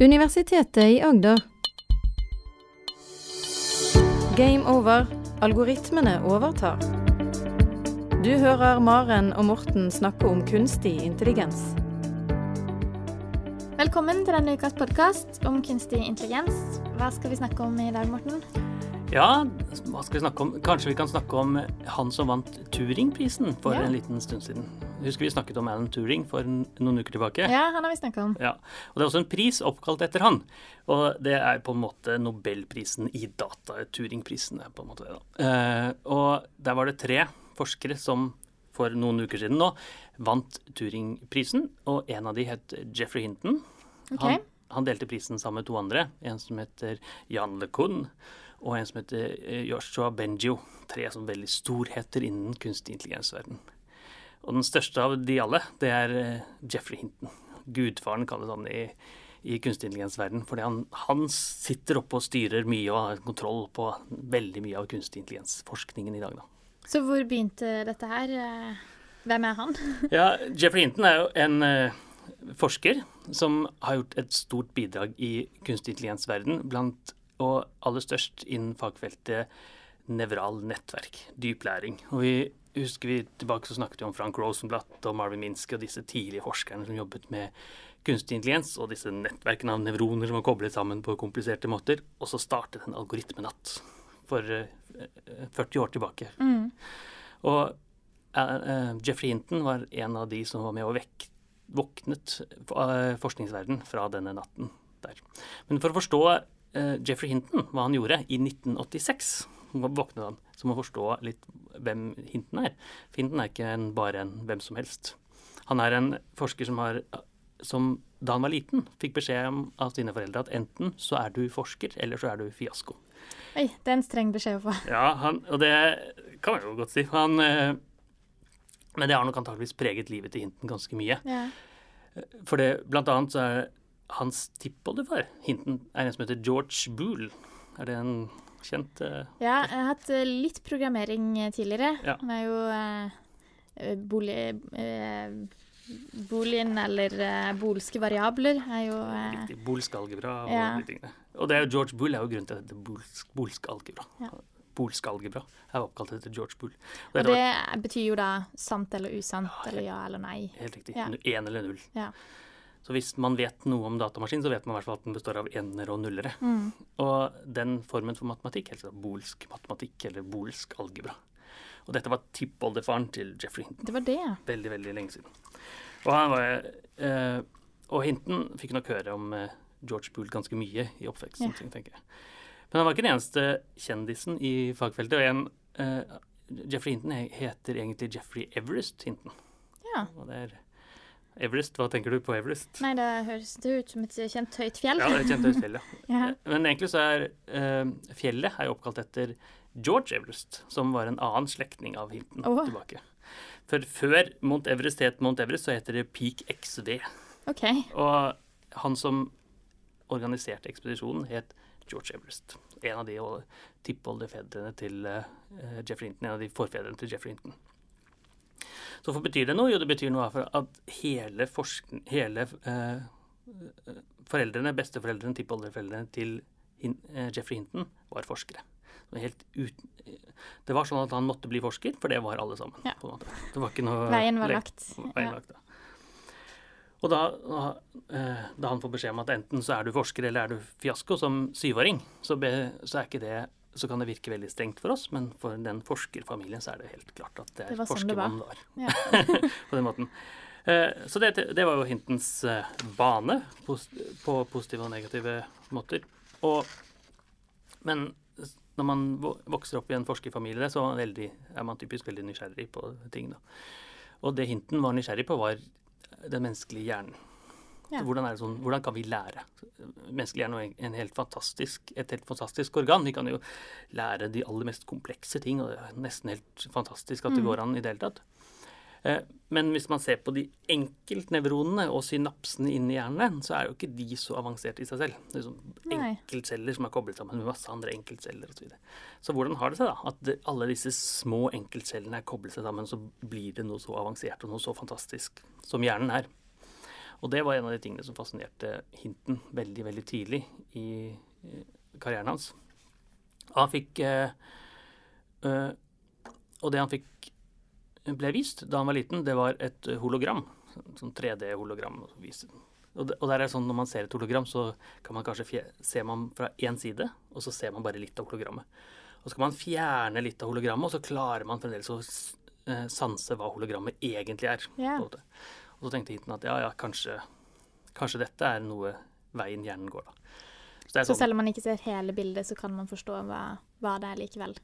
Universitetet i Agder. Game over. Algoritmene overtar. Du hører Maren og Morten snakke om kunstig intelligens. Velkommen til denne ukas podkast om kunstig intelligens. Hva skal vi snakke om i dag, Morten? Ja, hva skal vi snakke om? Kanskje vi kan snakke om han som vant Turing-prisen for Ja. en liten stund siden. Husker vi snakket om Alan Turing for noen uker tilbake? Ja, han har vi snakket om. Ja, og Det er også en pris oppkalt etter han. Og det er på en måte Nobelprisen i data. Turing-prisen er på en måte det. da. Eh, og der var det tre forskere som for noen uker siden nå vant Turing-prisen. Og en av de het Jeffrey Hinton. Okay. Han, han delte prisen sammen med to andre. En som heter Jan LeCun, og en som heter eh, Joshua Benjo. Tre som veldig storheter innen kunstig intelligensverden. Og den største av de alle, det er eh, Jeffrey Hinton. Gudfaren kalles han i, i kunstig intelligensverden. Fordi han, han sitter oppe og styrer mye og har kontroll på veldig mye av kunstig intelligensforskningen i dag. Da. Så hvor begynte dette her? Eh, Hvem er han? Ja, Jeffrey Hinton er jo en forsker som har gjort et stort bidrag i kunstig intelligensverden, blant og aller størst innen fagfeltet nevral nettverk, dyp læring. Og vi husker vi tilbake så snakket vi om Frank Rosenblatt og Marvin Minsky og disse tidlige forskerne som jobbet med kunstig intelligens og disse nettverkene av nevroner som var koblet sammen på kompliserte måter. Og så startet en algoritmenatt for eh, 40 år tilbake. Mm. Og eh, eh, Jeffrey Hinton var en av de som var med og vekk, våknet forskningsverden fra denne natten der. Men for å forstå eh, Jeffrey Hinton, hva han gjorde i 1986, våknet han, så må forstå litt hvem Hinton er. For Hinton er ikke en, bare en hvem som helst. Han er en forsker som har som da han var liten, fikk beskjed om av sine foreldre at enten så er du forsker, eller så er du fiasko. Oi, det er en streng beskjed å få. Ja, han, og det kan man jo godt si. Han, eh, men det har nok antakeligvis preget livet til Hinton ganske mye. Ja. For det, blant annet så er hans tippoldefar, Hinten er en som heter George Boole. Er det en kjent uh, ja, jeg har hatt eh, litt programmering eh, tidligere. Ja. Det er jo eh, bolig... Uh, Boolean eller uh, bolske variabler er jo uh, riktig bolsk algebra og Ja. de tingene. Og det er jo George Boole er jo grunnen til at det bolsk, bolsk algebra. Ja. Bolsk algebra er oppkalt etter George Boole. Og Og det var betyr jo da sant eller usant, eller ja eller nei. helt riktig. Ja. Én eller null. Ja. Så hvis man vet noe om datamaskin, så vet man i hvert fall at den består av ener og nullere. Mm. Og den formen for matematikk, altså bolsk matematikk eller bolsk algebra. Og dette var tippoldefaren til Jeffrey Hinton. Det var det. Veldig, veldig lenge siden. Og, han var, eh, og Hinton fikk nok høre om eh, George Boole ganske mye i oppveksten, yeah. tenker jeg. Men han var ikke den eneste kjendisen i fagfeltet. Og en, eh, Jeffrey Hinton heter egentlig Jeffrey Everest Hinton. ja. Og det er Everest, hva tenker du på Everest? Nei, det høres det ut som et kjent høyt fjell. Ja, et kjent høyt fjell, ja. Ja. Men egentlig så er uh, fjellet er oppkalt etter George Everest, som var en annen slektning av Hinton oh. tilbake. For før Mount Everest het Mount Everest, så heter det Peak XV. OK. Og han som organiserte ekspedisjonen, het George Everest. En av de tippoldefedrene til uh, Jeffrey Hinton. En av de forfedrene til Jeffrey Hinton. Så hvorfor betyr det noe? Jo, det betyr noe for at hele, hele eh, foreldrene, besteforeldrene, tippoldeforeldrene til Hin eh, Jeffrey Hinton var forskere. Det var sånn at han måtte bli forsker, for det var alle sammen. Ja. Det var ikke noe Veien var lagt. Veien Ja. lagt, da. Og da, da, eh, da han får beskjed om at enten så er du forsker eller er du fiasko som syvåring, så, be, så, er ikke det, så kan det virke veldig strengt for oss, men for den forskerfamilien så er det helt klart at det Det er var sånn det var. forskermann var. Ja. på den måten. Eh, Så det, det var jo hintens eh, bane pos- på positive og negative måter. Og, men når man vokser opp i en forskerfamilie, så er man, veldig, er man typisk veldig nysgjerrig på ting. Da. Og det hinten var nysgjerrig på, var den menneskelige hjernen. Ja. Hvordan, sånn, hvordan kan vi lære? Menneskelig hjerne er en helt fantastisk, et helt fantastisk organ. Vi kan jo lære de aller mest komplekse ting, og det er nesten helt fantastisk at det Mm. går an i det hele tatt. Eh, Men hvis man ser på de enkeltnevronene og synapsene inni hjernen, så er jo ikke de så avanserte i seg selv. Det er sånn enkeltceller som er koblet sammen med masse andre enkeltceller osv. Så, videre. så hvordan har det seg da? At det, alle disse små enkeltcellene er koblet seg sammen, så blir det noe så avansert og noe så fantastisk som hjernen er. Og det var en av de tingene som fascinerte Hinton veldig, veldig tidlig i, karrieren hans. Han fikk øh, Og det han fikk ble vist da han var liten, det var et hologram. Sånn 3D-hologram. Og, og der er sånn Når man ser et hologram, så kan man kanskje ser man fra én side, og så ser man bare litt av hologrammet. Og så kan man fjerne litt av hologrammet, og så klarer man fremdeles å eh, sanse hva hologrammet egentlig er. Ja. Og så tenkte Hinton at ja, ja, kanskje, kanskje dette er noe veien hjernen går, da. Så det er Så sånn, selv om man ikke ser hele bildet, så kan man forstå hva, hva det er likevel.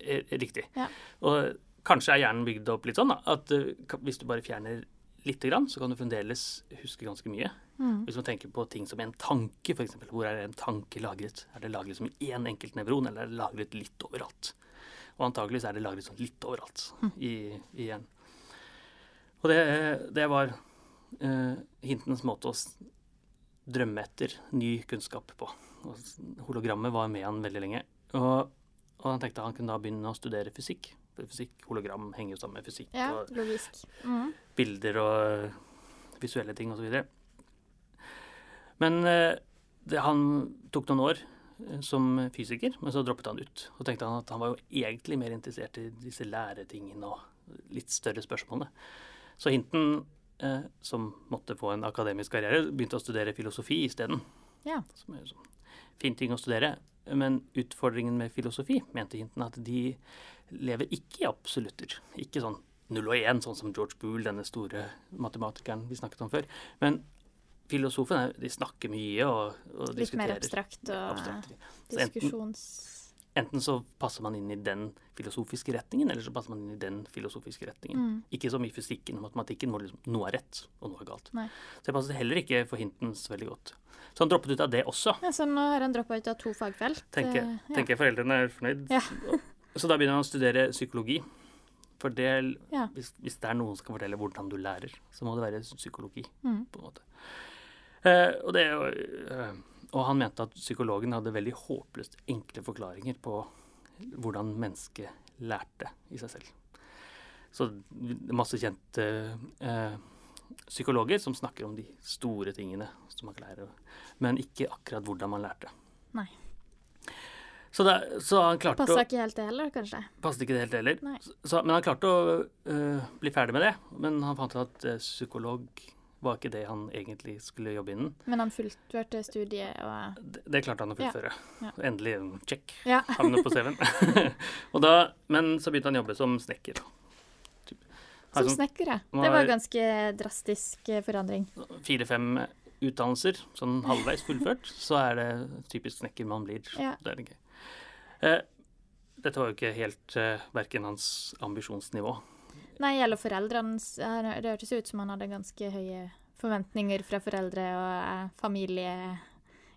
eh, riktig. Ja. Og kanskje er hjernen bygd opp litt sånn da, at uh, hvis du bare fjerner lite grann, så kan du fremdeles huske ganske mye. Mm. Hvis man tenker på ting som en tanke, f.eks. Hvor er en tanke lagret? Er det lagret som i én enkelt nevron, eller er det lagret litt overalt? Og antakeligvis er det lagret sånn litt overalt i, i hjernen. Og det, det var uh, Hintens måte å drømme etter ny kunnskap på. Og hologrammet var med han veldig lenge. Og, og han tenkte han kunne da begynne å studere fysikk. For fysikk, hologram henger jo sammen med fysikk. Ja, og logisk. Mm. bilder og visuelle ting osv. Men eh, det, han tok noen år eh, som fysiker, men så droppet han ut. Og tenkte han at han var jo egentlig mer interessert i disse læretingene og litt større spørsmålene. Så Hinton, eh, som måtte få en akademisk karriere, begynte å studere filosofi isteden. Ja. Som er en sånn fin ting å studere. Men utfordringen med filosofi, mente Hinton, at de lever ikke i absolutter. Ikke sånn null og én, sånn som George Boole, denne store matematikeren vi snakket om før. Men filosofene de snakker mye og, og Litt mer abstrakt og Abstrakt. Diskusjons... enten så passer man inn i den filosofiske retningen, eller så passer man inn i den filosofiske retningen. Mm. Ikke som i fysikken og matematikken, hvor liksom noe er rett og noe er galt. Nei. Så jeg passet heller ikke for Hintons veldig godt. Så han droppet ut av det også. Ja, så nå har han droppa ut av to fagfelt. Tenker, ja. tenker foreldrene er fornøyd. Ja. Så da begynner han å studere psykologi. For det, Ja. hvis, hvis det er noen som kan fortelle hvordan du lærer, så må det være psykologi. Mm. på en måte. Eh, og, det, er jo, eh, og han mente at psykologen hadde veldig håpløst enkle forklaringer på hvordan mennesket lærte i seg selv. Så masse kjente eh, psykologer som snakker om de store tingene som man lærer, men ikke akkurat hvordan man lærte. Nei. Så, det, så han klarte Passa ikke helt det heller, kanskje. Passet ikke det helt heller. Så, men han klarte å øh, bli ferdig med det. Men han fant ut at øh, psykolog var ikke det han egentlig skulle jobbe innen. Men han fullførte studiet og Det, det klarte han å Ja. fullføre. Ja. Endelig en check. Ja. Havnet på CV-en. Men så begynte han å jobbe som snekker. Som, Som sånn snekker, ja. Det var var ganske drastisk eh, forandring. Fire-fem utdannelser, sånn halvveis fullført, så er det typisk snekker man blir. Ja. Det er det gøy. Eh, dette var jo ikke helt eh, verken hans ambisjonsnivå Nei, gjelder foreldrene eh, Det hørtes ut som han hadde ganske høye forventninger fra foreldre og familie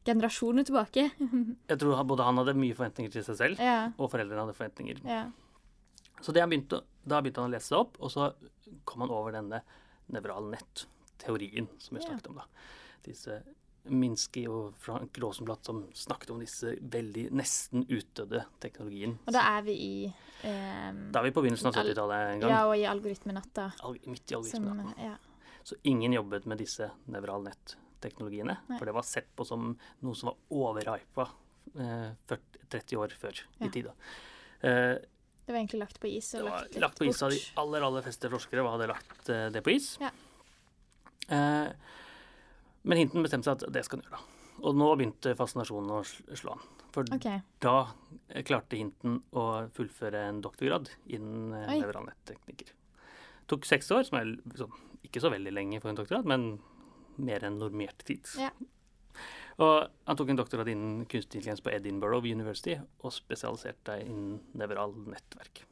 familiegenerasjoner tilbake. Jeg tror både han hadde mye forventninger til seg selv, ja. og foreldrene hadde forventninger. ja. Så det han begynte, da begynte han å lese opp, og så kom han over denne nevralnett-teorien som vi Ja. snakket om. da. Disse Minsky og Frank Rosenblatt som snakket om disse veldig nesten utdødde teknologien. Og da er vi i eh, Da er vi på begynnelsen av 70-tallet en gang. Ja, og i algoritmenatta. Al- Midt i algoritmenatta. ja. Så ingen jobbet med disse nevralnett-teknologiene. For det var sett på som noe som var overhypa eh, 40, 30 år før Ja. i tid. Eh, Det var egentlig lagt på is. Og lagt, litt lagt på is av de aller aller fleste forskere hadde lagt eh, det på is. Ja. Eh, men Hinton bestemte seg at det skal han gjøre. da. Og nå begynte fascinasjonen å slå han. For okay. da eh, klarte Hinton å fullføre en doktorgrad innen eh, Oi. nevralnetteknikker. Tok seks år, som er sånn, ikke så veldig lenge for en doktorgrad, men mer enn normert tid. Ja. Og han tok en doktorgrad innen kunstig intelligens på Edinburgh University og spesialiserte seg innen nevralt nettverk.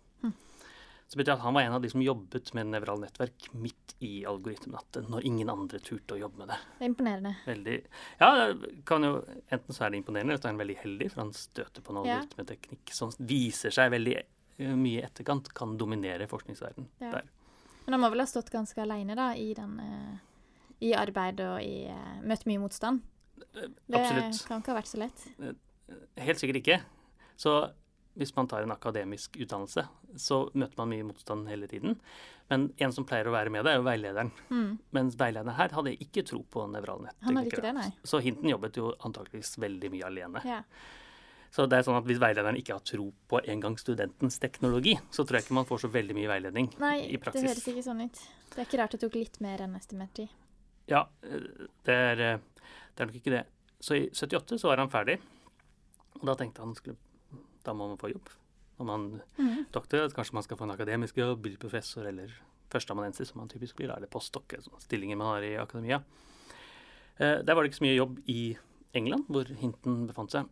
Så betyr at han var en av de som jobbet med nevrale nettverk midt i algoritmenatten, når ingen andre turte å jobbe med det. Det er imponerende. Veldig, ja, kan jo, Enten så er det imponerende, eller så er han veldig heldig, for han støter på en algoritmeteknikk som viser seg veldig eh, mye i etterkant kan dominere forskningsverdenen. Ja. Der. Men han må vel ha stått ganske alene i, den, eh, i arbeid og i eh, møtt mye motstand. Det Absolutt. kan ikke ha vært så lett. Helt sikkert ikke. Så hvis man tar en akademisk utdannelse, så møter man mye motstand hele tiden. Men en som pleier å være med det, er jo veilederen. Mm. Mens veilederen her hadde ikke tro på nevrale nett. Han hadde ikke det, nei. Så Hinton jobbet jo antakeligvis veldig mye alene. Ja. Så det er sånn at hvis veilederen ikke har tro på engang studentens teknologi, så tror jeg ikke man får så veldig mye veiledning Nei, i det høres ikke sånn ut. Det er ikke rart det tok litt mer enn estimert tid. Ja, det er, eh, det er nok ikke det. Så i 78 så var han ferdig, og da tenkte han skulle, da må man få jobb. Når man mm. doktor, kanskje man skal få en akademisk jobb, bli professor eller førsteamanuensis, som man typisk blir, eller postdokke, sånne stillinger man har i akademia. Eh, der var det ikke så mye jobb i England, hvor Hinton befant seg.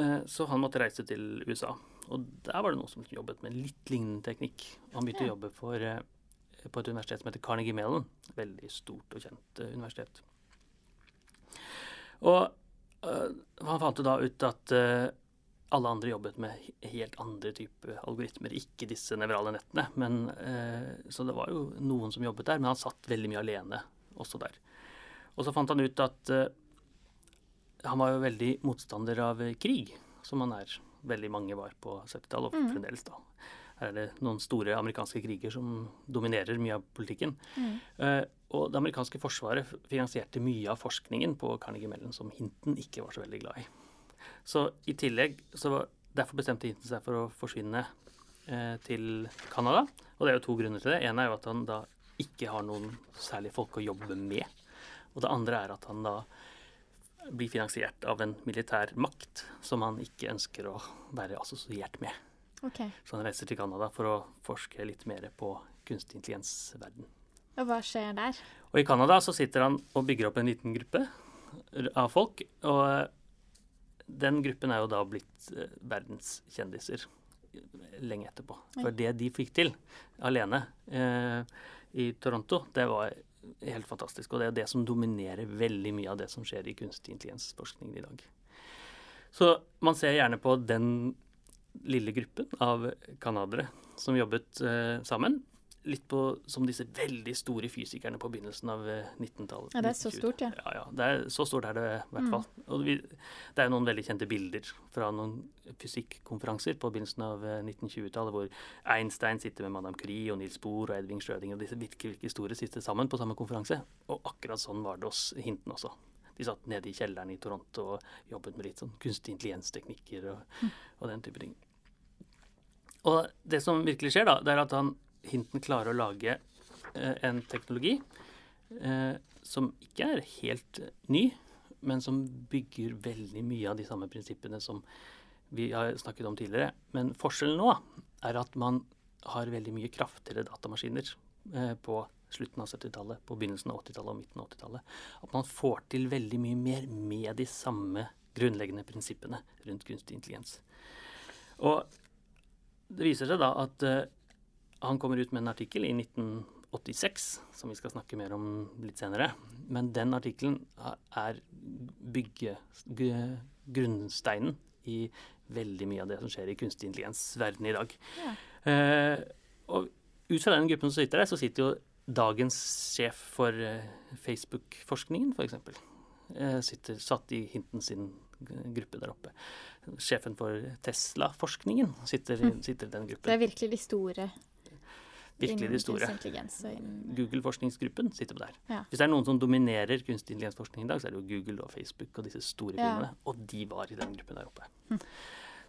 Eh, så han måtte reise til USA. Og der var det noen som jobbet med litt lignende teknikk. Han begynte Ja. å jobbe for, eh, på et universitet som heter Carnegie Mellon. Veldig stort og kjent eh, universitet. Og øh, han fant jo da ut at øh, alle andre jobbet med helt andre typer algoritmer, ikke disse nevrale nettene. Men, eh, så det var jo noen som jobbet der, men han satt veldig mye alene også der. Og så fant han ut at eh, han var jo veldig motstander av krig, som han er. Veldig mange var på 70-tallet, og Mhm. fremdeles da. Her er det noen store amerikanske kriger som dominerer mye av politikken. Mm. Eh, og det amerikanske forsvaret finansierte mye av forskningen på Carnegie Mellon som Hinton ikke var så veldig glad i. Så i tillegg så var, Derfor bestemte Hinton seg for å forsvinne eh, til Canada. Og det er jo to grunner til det. En er jo at han da ikke har noen særlig folk å jobbe med. Og det andre er at han da blir finansiert av en militær makt som han ikke ønsker å være assosiert med. Okay. Så han reiser til Canada for å forske litt mer på kunstig intelligens-verden. Og hva skjer der? Og i Canada så sitter han og bygger opp en liten gruppe av folk. Og den gruppen er jo da blitt eh, verdenskjendiser lenge etterpå. For det de fikk til alene eh, i Toronto, det var helt fantastisk. Og det er det som dominerer veldig mye av det som skjer i kunstig intelligens-forskningen i dag. Så man ser gjerne på den lille gruppen av canadere som jobbet eh, sammen. Litt på, som disse veldig store fysikerne på begynnelsen av eh, 1900-tallet. Ja, det er så stort, ja. Ja, ja. Det er, så stort er det i hvert Mm. Og vi, det er noen veldig kjente bilder fra noen fysikkonferanser på begynnelsen av eh, 1920-tallet, hvor Einstein sitter med Madame Curie og Nils Bohr og Edvin Schrødinger, og disse virkelig, virke store sitter sammen på samme konferanse. Og akkurat sånn var det hos Hinten også. De satt nede i kjelleren i Toronto og jobbet med litt sånn kunstig intelligens-teknikker og, og den type ting. Og det som virkelig skjer, da, det er at han, Hinton klarer å lage eh, en teknologi eh, som ikke er helt ny, men som bygger veldig mye av de samme prinsippene som vi har snakket om tidligere. Men forskjellen nå er at man har veldig mye kraftigere datamaskiner eh, på slutten av 70-tallet, på begynnelsen av 80-tallet og midten av 80-tallet. At man får til veldig mye mer med de samme grunnleggende prinsippene rundt kunstig intelligens. Og det viser seg da at han kommer ut med en artikkel i 1986, som vi skal snakke mer om litt senere. Men den artikkelen er bygge, grunnsteinen i veldig mye av det som skjer i kunstig intelligens-verden i dag. Ja. Eh, og ut fra den gruppen som sitter der, så sitter jo dagens sjef for eh, Facebook-forskningen, f.eks. Eh, sitter satt i Hinten sin gruppe der oppe. Sjefen for Tesla-forskningen sitter, i- sitter i den Det er virkelig de store Virkelig de store. innen- Google-forskningsgruppen sitter på der. Ja. Hvis det er noen som dominerer kunstig intelligensforskning i dag, så er det jo Google og Facebook og disse store Ja. Og de var i den gruppen der oppe.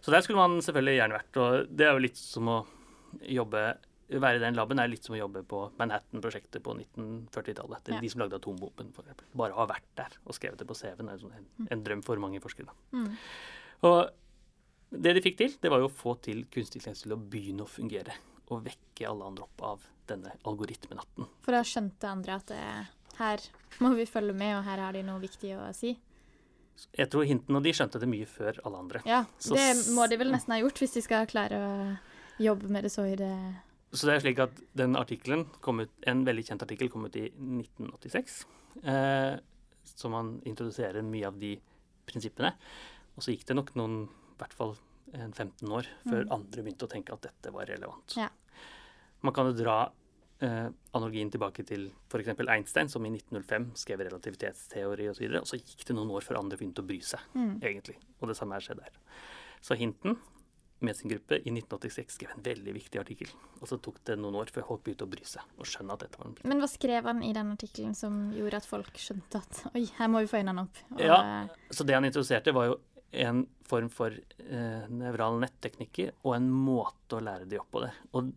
Så der skulle man selvfølgelig gjerne vært. Og det er jo litt som å jobbe være i den laben er litt som å jobbe på Manhattan-prosjektet på 1940-tallet. Er Ja. De som lagde atombomben, eksempel. Bare å ha vært der og skrevet det på CV-en er sånn en, en drøm for mange forskere. Mm. Og det de fikk til, det var jo å få til kunstig intelligens til å begynne å fungere. Og vekke alle andre opp av denne algoritmenatten. For da skjønte andre at det, her må vi følge med, og her har de noe viktig å si. Jeg tror hintene og de skjønte det mye før alle andre. Ja, Så det må de vel nesten ha gjort hvis de skal klare å jobbe med det så i det Så det er slik at den artikkelen kom ut, en veldig kjent artikkel kom ut i 1986. Eh, så man introduserer mye av de prinsippene. Og så gikk det nok noen, i hvert fall en 15 år, før Mm. andre begynte å tenke at dette var relevant. Ja. Man kan jo dra eh, analogien tilbake til f.eks. Einstein, som i 1905 skrev relativitetsteori osv. Og, så og så gikk det noen år før andre begynte å bry seg, Mm. egentlig. Og det samme har skjedd her. Så Hinton med sin gruppe i 1986 skrev en veldig viktig artikkel. Og så tok det noen år før folk begynte å bry seg og skjønne at dette var en plikt. Men hva skrev han i den artikkelen som gjorde at folk skjønte at oi, her må vi få øynene opp? Og, Ja, så det han introduserte, var jo en form for eh, nevrale netteknikker og en måte å lære de opp på det. Og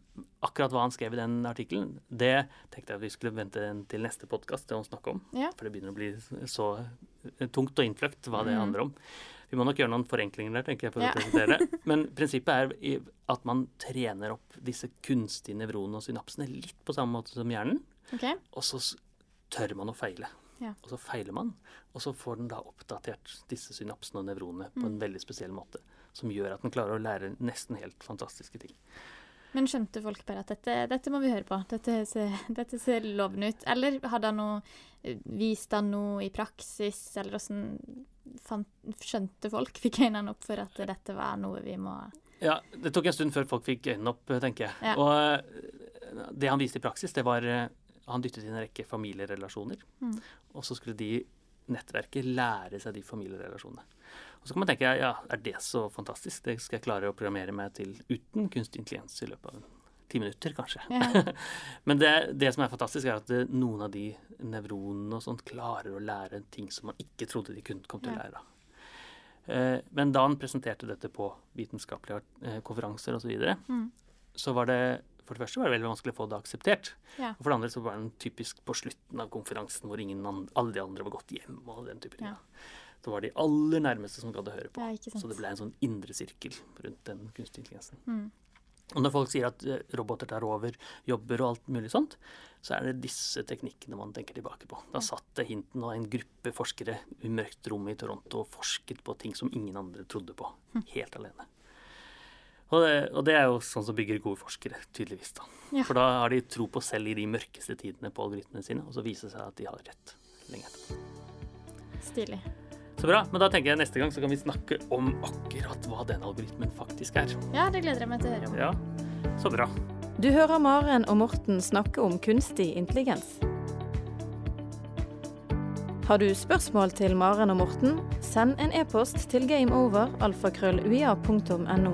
akkurat hva han skrev i den artikkelen, det tenkte jeg at vi skulle vente til neste podkast til å snakke om. Ja. For det begynner å bli så eh, tungt og innfløkt hva det Mhm. handler om. Vi må nok gjøre noen forenklinger der, tenker jeg, for Ja. å presentere. Men prinsippet er at man trener opp disse kunstige nevronene og synapsene litt på samme måte som hjernen. Okay. Og så tør man å feile. Ja. Og så feiler man, og så får den da oppdatert disse synapsene og nevronene på Mm. en veldig spesiell måte. Som gjør at den klarer å lære nesten helt fantastiske ting. Men skjønte folk bare at dette, dette må vi høre på, dette ser, dette ser lovende ut? Eller hadde han noe, vist han noe i praksis, eller åssen skjønte folk, fikk øynene opp for at dette var noe vi må Ja, Det tok en stund før folk fikk øynene opp, tenker jeg. Ja. Og eh, det han viste i praksis, det var eh, Han dyttet inn en rekke familierelasjoner. Mm. Og så skulle de nettverket lære seg de familierelasjonene. Og så kan man tenke ja, er det så fantastisk? Det skal jeg klare å programmere meg til uten kunstig intelligens i løpet av ti minutter, kanskje. Ja. Men det, det som er fantastisk, er at det, noen av de nevronene og sånt klarer å lære ting som man ikke trodde de kunne komme til å lære. Eh, Men da han presenterte dette på vitenskapelige eh, konferanser osv., så, videre, Mm. så var det for det første var det veldig vanskelig å få det akseptert. Ja. Og for det andre så var den typisk på slutten av konferansen hvor ingen an alle de andre var gått hjem. og den type ting. Ja. Så var de aller nærmeste som gadd å høre på. Ja. Så det ble en sånn indre sirkel rundt den kunstige intelligensen. Mm. Og når folk sier at eh, roboter tar over jobber og alt mulig sånt, så er det disse teknikkene man tenker tilbake på. Da satt det hinten og en gruppe forskere i mørkt rom i Toronto og forsket på ting som ingen andre trodde på. Helt alene. Og det, og det er jo sånn som bygger gode forskere, tydeligvis. da. Ja. For da har de tro på selv i de mørkeste tidene på algoritmene sine, og så viser det seg at de har rett lenge etterpå. Stilig. Så bra. Men da tenker jeg neste gang så kan vi snakke om akkurat hva den algoritmen faktisk er. Ja, det gleder jeg meg til å høre om. Ja, så bra. Du hører Maren og Morten snakke om kunstig intelligens. Har du spørsmål til Maren og Morten, send en e-post til gameover.alfakrølluia.no.